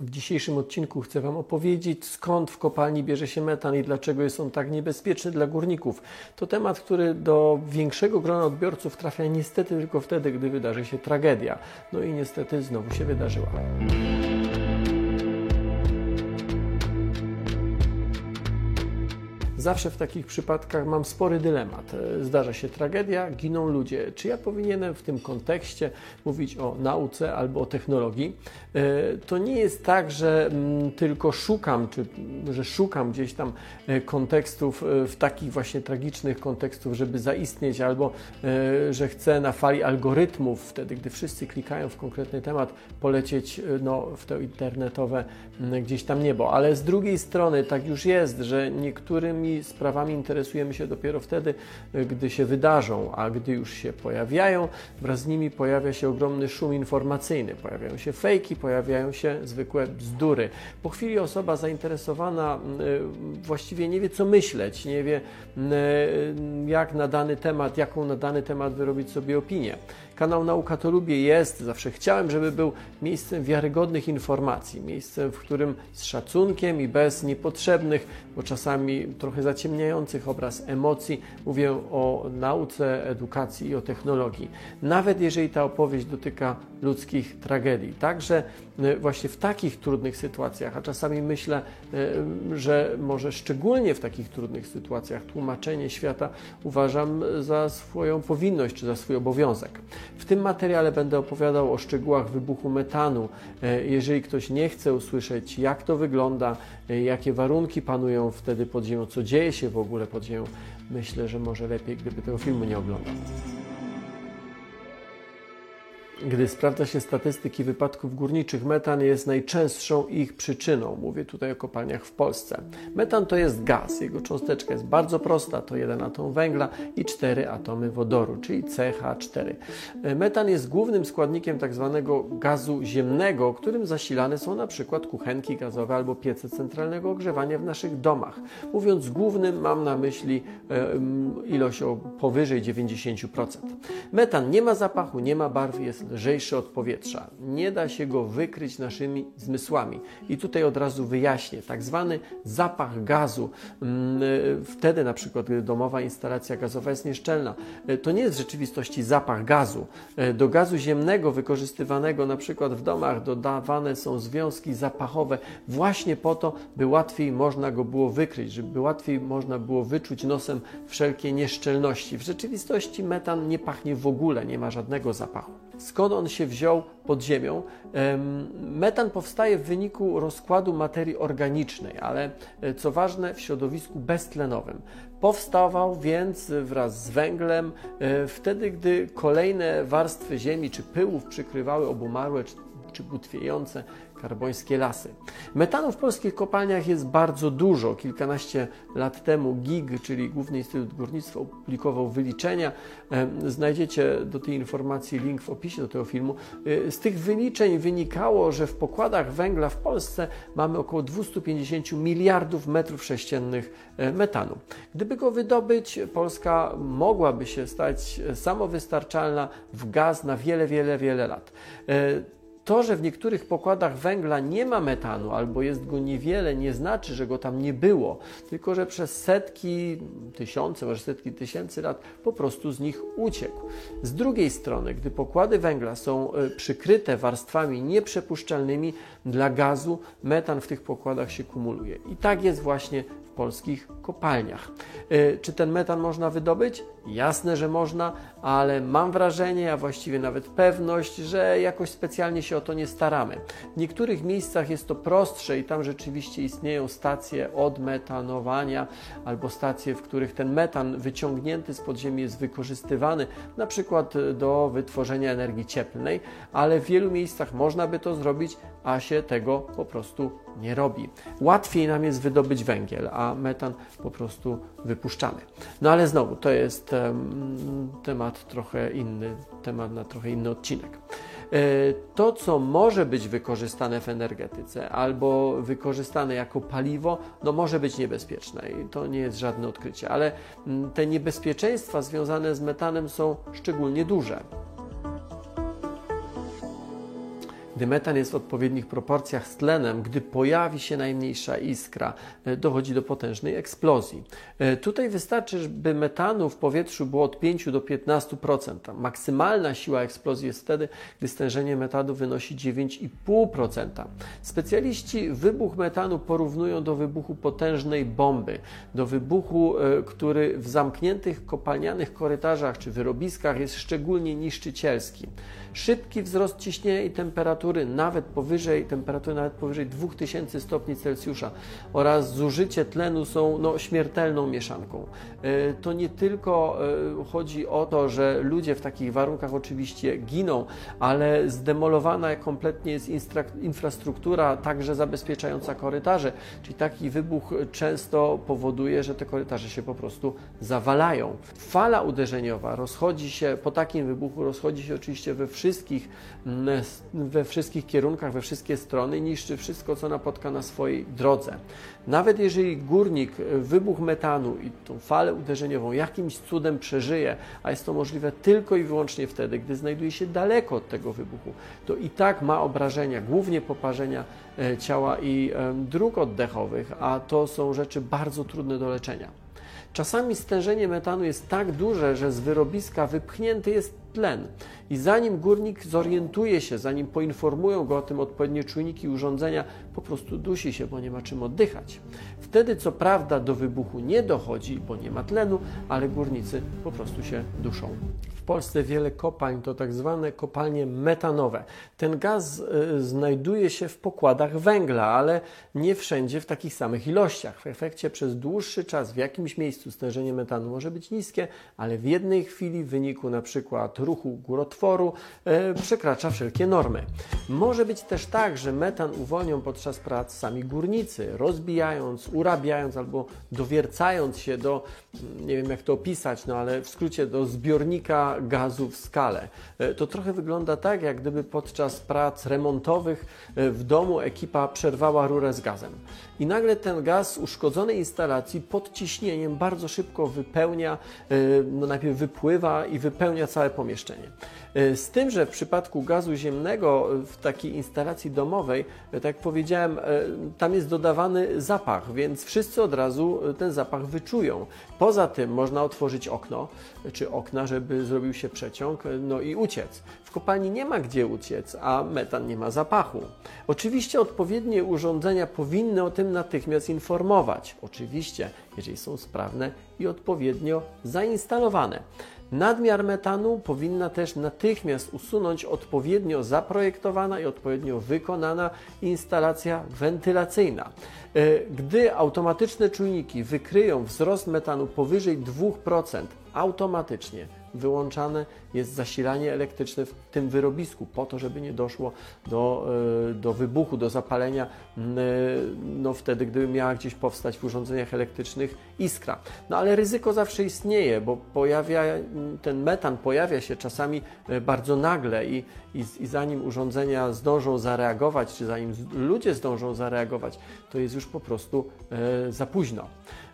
W dzisiejszym odcinku chcę Wam opowiedzieć, skąd w kopalni bierze się metan i dlaczego jest on tak niebezpieczny dla górników. To temat, który do większego grona odbiorców trafia niestety tylko wtedy, gdy wydarzy się tragedia. No i niestety znowu się wydarzyła. Zawsze w takich przypadkach mam spory dylemat. Zdarza się tragedia, giną ludzie. Czy ja powinienem w tym kontekście mówić o nauce albo o technologii? E, to nie jest tak, że mm, tylko szukam, czy że szukam gdzieś tam e, kontekstów, e, w takich właśnie tragicznych kontekstów, żeby zaistnieć, albo że chcę na fali algorytmów, wtedy gdy wszyscy klikają w konkretny temat, polecieć no, w to internetowe gdzieś tam niebo. Ale z drugiej strony tak już jest, że niektórymi sprawami interesujemy się dopiero wtedy, gdy się wydarzą, a gdy już się pojawiają, wraz z nimi pojawia się ogromny szum informacyjny, pojawiają się fejki, pojawiają się zwykłe bzdury. Po chwili osoba zainteresowana właściwie nie wie, co myśleć, nie wie, jak na dany temat, jaką na dany temat wyrobić sobie opinię. Kanał Nauka to Lubię jest, zawsze chciałem, żeby był miejscem wiarygodnych informacji, miejscem, w którym z szacunkiem i bez niepotrzebnych, bo czasami trochę zaciemniających obraz emocji mówię o nauce, edukacji i o technologii. Nawet jeżeli ta opowieść dotyka ludzkich tragedii. Także właśnie w takich trudnych sytuacjach, a czasami myślę, e, że może szczególnie w takich trudnych sytuacjach tłumaczenie świata uważam za swoją powinność czy za swój obowiązek. W tym materiale będę opowiadał o szczegółach wybuchu metanu. E, jeżeli ktoś nie chce usłyszeć, jak to wygląda, jakie warunki panują wtedy pod ziemią, co dzieje się w ogóle pod ziemią, myślę, że może lepiej, gdyby tego filmu nie oglądał. Gdy sprawdza się statystyki wypadków górniczych, metan jest najczęstszą ich przyczyną. Mówię tutaj o kopalniach w Polsce. Metan to jest gaz. Jego cząsteczka jest bardzo prosta. To jeden atom węgla i cztery atomy wodoru, czyli CH4. Metan jest głównym składnikiem tzw. Tak gazu ziemnego, którym zasilane są na przykład kuchenki gazowe albo piece centralnego ogrzewania w naszych domach. Mówiąc głównym, mam na myśli ilość o powyżej 90%. Metan nie ma zapachu, nie ma barwy, jest lżejszy od powietrza. Nie da się go wykryć naszymi zmysłami. I tutaj od razu wyjaśnię. Tak zwany zapach gazu, mm, e, wtedy na przykład, gdy domowa instalacja gazowa jest nieszczelna, e, to nie jest w rzeczywistości zapach gazu. E, do gazu ziemnego wykorzystywanego na przykład w domach dodawane są związki zapachowe właśnie po to, by łatwiej można go było wykryć, żeby łatwiej można było wyczuć nosem wszelkie nieszczelności. W rzeczywistości metan nie pachnie w ogóle, nie ma żadnego zapachu skąd on się wziął pod ziemią. Metan powstaje w wyniku rozkładu materii organicznej, ale e, co ważne w środowisku beztlenowym. Powstawał więc wraz z węglem e, wtedy, gdy kolejne warstwy ziemi czy pyłów przykrywały obumarłe czy, butwiejące karbońskie lasy. Metanu w polskich kopalniach jest bardzo dużo. Kilkanaście lat temu GIG, czyli Główny Instytut Górnictwa, opublikował wyliczenia. Znajdziecie do tej informacji link w opisie do tego filmu. E, z tych wyliczeń wynikało, że w pokładach węgla w Polsce mamy około 250 miliardów metrów sześciennych e, metanu. Gdyby go wydobyć, Polska mogłaby się stać samowystarczalna w gaz na wiele, wiele, wiele lat. E, to, że w niektórych pokładach węgla nie ma metanu albo jest go niewiele, nie znaczy, że go tam nie było, tylko że przez setki, tysiące, może setki tysięcy lat po prostu z nich uciekł. Z drugiej strony, gdy pokłady węgla są e, przykryte warstwami nieprzepuszczalnymi dla gazu, metan w tych pokładach się kumuluje. I tak jest właśnie polskich kopalniach. Y, czy ten metan można wydobyć? Jasne, że można, ale mam wrażenie, a właściwie nawet pewność, że jakoś specjalnie się o to nie staramy. W niektórych miejscach jest to prostsze i tam rzeczywiście istnieją stacje odmetanowania albo stacje, w których ten metan wyciągnięty z podziemi jest wykorzystywany, na przykład do wytworzenia energii cieplnej, ale w wielu miejscach można by to zrobić, a się tego po prostu nie robi. Łatwiej nam jest wydobyć węgiel, a metan po prostu wypuszczamy. No ale znowu, to jest temat trochę inny, temat na trochę inny odcinek. E, to, co może być wykorzystane w energetyce albo wykorzystane jako paliwo, no może być niebezpieczne i to nie jest żadne odkrycie, ale mm, te niebezpieczeństwa związane z metanem są szczególnie duże. Gdy metan jest w odpowiednich proporcjach z tlenem, gdy pojawi się najmniejsza iskra, e, dochodzi do potężnej eksplozji. E, tutaj wystarczy, by metanu w powietrzu było od 5 do 15%. Maksymalna siła eksplozji jest wtedy, gdy stężenie metanu wynosi 9,5%. Specjaliści wybuch metanu porównują do wybuchu potężnej bomby, do wybuchu, e, który w zamkniętych kopalnianych korytarzach czy wyrobiskach jest szczególnie niszczycielski. Szybki wzrost ciśnienia i temperatury, nawet powyżej temperatury nawet powyżej 2000 stopni Celsjusza oraz zużycie tlenu są no, śmiertelną mieszanką. E, to nie tylko e, chodzi o to, że ludzie w takich warunkach oczywiście giną, ale zdemolowana kompletnie jest infrastruktura, także zabezpieczająca korytarze, czyli taki wybuch często powoduje, że te korytarze się po prostu zawalają. Fala uderzeniowa rozchodzi się po takim wybuchu, rozchodzi się oczywiście we wszystkich, we wszystkich kierunkach, we wszystkie strony, niszczy wszystko, co napotka na swojej drodze. Nawet jeżeli górnik wybuch metanu i tą falę uderzeniową jakimś cudem przeżyje, a jest to możliwe tylko i wyłącznie wtedy, gdy znajduje się daleko od tego wybuchu, to i tak ma obrażenia, głównie poparzenia e, ciała i dróg oddechowych, a to są rzeczy bardzo trudne do leczenia. Czasami stężenie metanu jest tak duże, że z wyrobiska wypchnięty jest tlen. I zanim górnik zorientuje się, zanim poinformują go o tym odpowiednie czujniki i urządzenia, po prostu dusi się, bo nie ma czym oddychać. Wtedy, co prawda, do wybuchu nie dochodzi, bo nie ma tlenu, ale górnicy po prostu się duszą. Polsce wiele kopalń to tak zwane kopalnie metanowe. Ten gaz y, znajduje się w pokładach węgla, ale nie wszędzie w takich samych ilościach. W efekcie przez dłuższy czas w jakimś miejscu stężenie metanu może być niskie, ale w jednej chwili w wyniku na przykład ruchu górotworu y, przekracza wszelkie normy. Może być też tak, że metan uwolnią podczas prac sami górnicy, rozbijając, urabiając albo dowiercając się do, nie wiem jak to opisać, no ale w skrócie do zbiornika gazu w skale. E, to trochę wygląda tak, jak gdyby podczas prac remontowych e, w domu ekipa przerwała rurę z gazem. I nagle ten gaz z uszkodzonej instalacji pod ciśnieniem bardzo szybko wypełnia, e, no najpierw wypływa i wypełnia całe pomieszczenie. Z tym, że w przypadku gazu ziemnego w takiej instalacji domowej, tak jak powiedziałem, tam jest dodawany zapach, więc wszyscy od razu ten zapach wyczują. Poza tym można otworzyć okno czy okna, żeby zrobił się przeciąg, no i uciec. W kopalni nie ma gdzie uciec, a metan nie ma zapachu. Oczywiście odpowiednie urządzenia powinny o tym natychmiast informować. Oczywiście, jeżeli są sprawne i odpowiednio zainstalowane. Nadmiar metanu powinna też natychmiast usunąć odpowiednio zaprojektowana i odpowiednio wykonana instalacja wentylacyjna. E, gdy automatyczne czujniki wykryją wzrost metanu powyżej 2%, automatycznie wyłączane jest zasilanie elektryczne w tym wyrobisku, po to, żeby nie doszło do, e, do wybuchu, do zapalenia, e, no wtedy, gdyby miała gdzieś powstać w urządzeniach elektrycznych iskra. No ale ryzyko zawsze istnieje, bo pojawia, ten metan pojawia się czasami e, bardzo nagle i, i, i zanim urządzenia zdążą zareagować, czy zanim ludzie zdążą zareagować, to jest już po prostu za późno.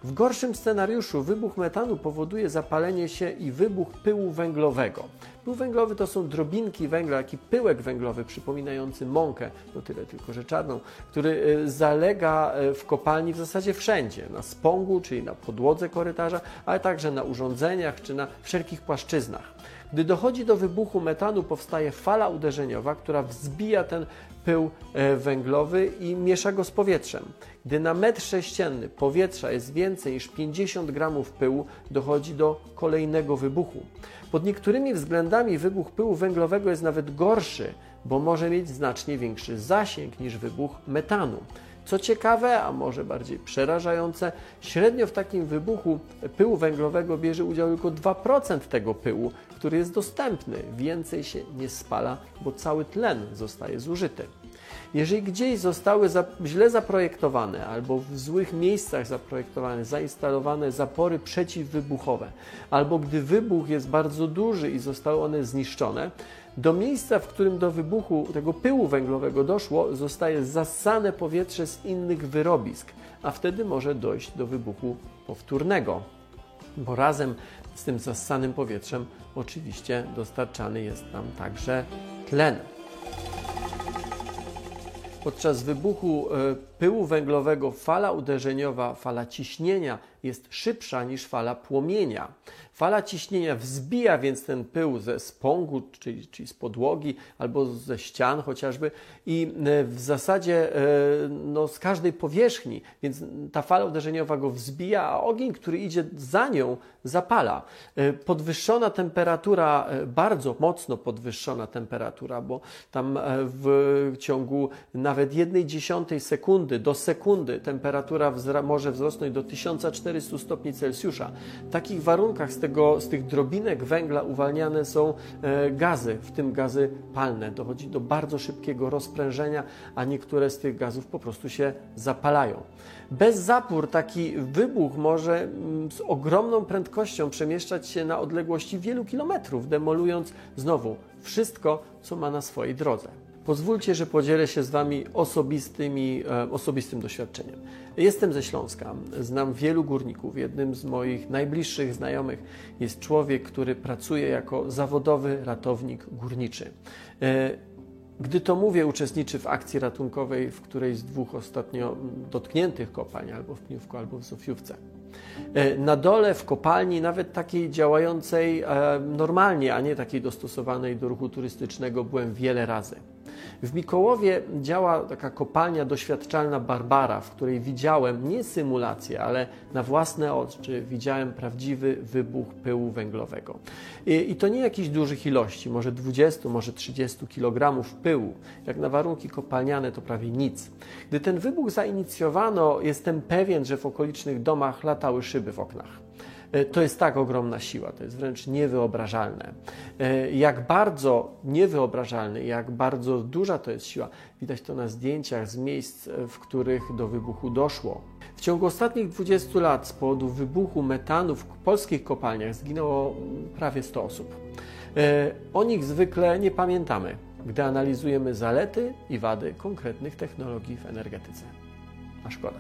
W gorszym scenariuszu wybuch metanu powoduje zapalenie się i wybuch pyłu węglowego. Pył węglowy to są drobinki węgla, jak i pyłek węglowy przypominający mąkę, no tyle tylko, że czarną, który e, zalega e, w kopalni w zasadzie wszędzie, na spągu, czyli na podłodze korytarza, ale także na urządzeniach czy na wszelkich płaszczyznach. Gdy dochodzi do wybuchu metanu, powstaje fala uderzeniowa, która wzbija ten pył e, węglowy i miesza go z powietrzem. Gdy na metr sześcienny powietrza jest więcej niż 50 gramów pyłu, dochodzi do kolejnego wybuchu. Pod niektórymi względami wybuch pyłu węglowego jest nawet gorszy, bo może mieć znacznie większy zasięg niż wybuch metanu. Co ciekawe, a może bardziej przerażające, średnio w takim wybuchu pyłu węglowego bierze udział tylko 2% tego pyłu, który jest dostępny. Więcej się nie spala, bo cały tlen zostaje zużyty. Jeżeli gdzieś zostały za, źle zaprojektowane albo w złych miejscach zaprojektowane, zainstalowane zapory przeciwwybuchowe, albo gdy wybuch jest bardzo duży i zostały one zniszczone, do miejsca, w którym do wybuchu tego pyłu węglowego doszło, zostaje zasane powietrze z innych wyrobisk, a wtedy może dojść do wybuchu powtórnego, bo razem z tym zasanym powietrzem oczywiście dostarczany jest nam także tlen. Podczas wybuchu e, pyłu węglowego fala uderzeniowa, fala ciśnienia jest szybsza niż fala płomienia. Fala ciśnienia wzbija więc ten pył ze spągu, czyli, czyli z podłogi albo ze ścian chociażby i e, w zasadzie e, no, z każdej powierzchni, więc ta fala uderzeniowa go wzbija, a ogień, który idzie za nią, zapala. Podwyższona temperatura, bardzo mocno podwyższona temperatura, bo tam w ciągu nawet jednej dziesiątej sekundy do sekundy temperatura wzra może wzrosnąć do 1400 stopni Celsjusza. W takich warunkach z, tego, z tych drobinek węgla uwalniane są e, gazy, w tym gazy palne. Dochodzi do bardzo szybkiego rozprężenia, a niektóre z tych gazów po prostu się zapalają. Bez zapór taki wybuch może mm, z ogromną prędkością przemieszczać się na odległości wielu kilometrów, demolując znowu wszystko, co ma na swojej drodze. Pozwólcie, że podzielę się z Wami osobistymi, e, osobistym doświadczeniem. Jestem ze Śląska, znam wielu górników. Jednym z moich najbliższych znajomych jest człowiek, który pracuje jako zawodowy ratownik górniczy. E, gdy to mówię, uczestniczy w akcji ratunkowej w którejś z dwóch ostatnio dotkniętych kopalń, albo w Pniówku, albo w Zofiówce. E, na dole w kopalni, nawet takiej działającej normalnie, a nie takiej dostosowanej do ruchu turystycznego, byłem wiele razy. W Mikołowie działa taka kopalnia doświadczalna Barbara, w której widziałem nie symulację, ale na własne oczy widziałem prawdziwy wybuch pyłu węglowego. I, i to nie jakichś dużych ilości, może 20, może 30 kg pyłu. Jak na warunki kopalniane to prawie nic. Gdy ten wybuch zainicjowano, jestem pewien, że w okolicznych domach latały szyby w oknach. E, to jest tak ogromna siła, to jest wręcz niewyobrażalne. E, jak bardzo niewyobrażalne, jak bardzo duża to jest siła, widać to na zdjęciach z miejsc, e, w których do wybuchu doszło. W ciągu ostatnich 20 lat z powodu wybuchu metanu w polskich kopalniach zginęło prawie 100 osób. O nich zwykle nie pamiętamy, gdy analizujemy zalety i wady konkretnych technologii w energetyce. A szkoda.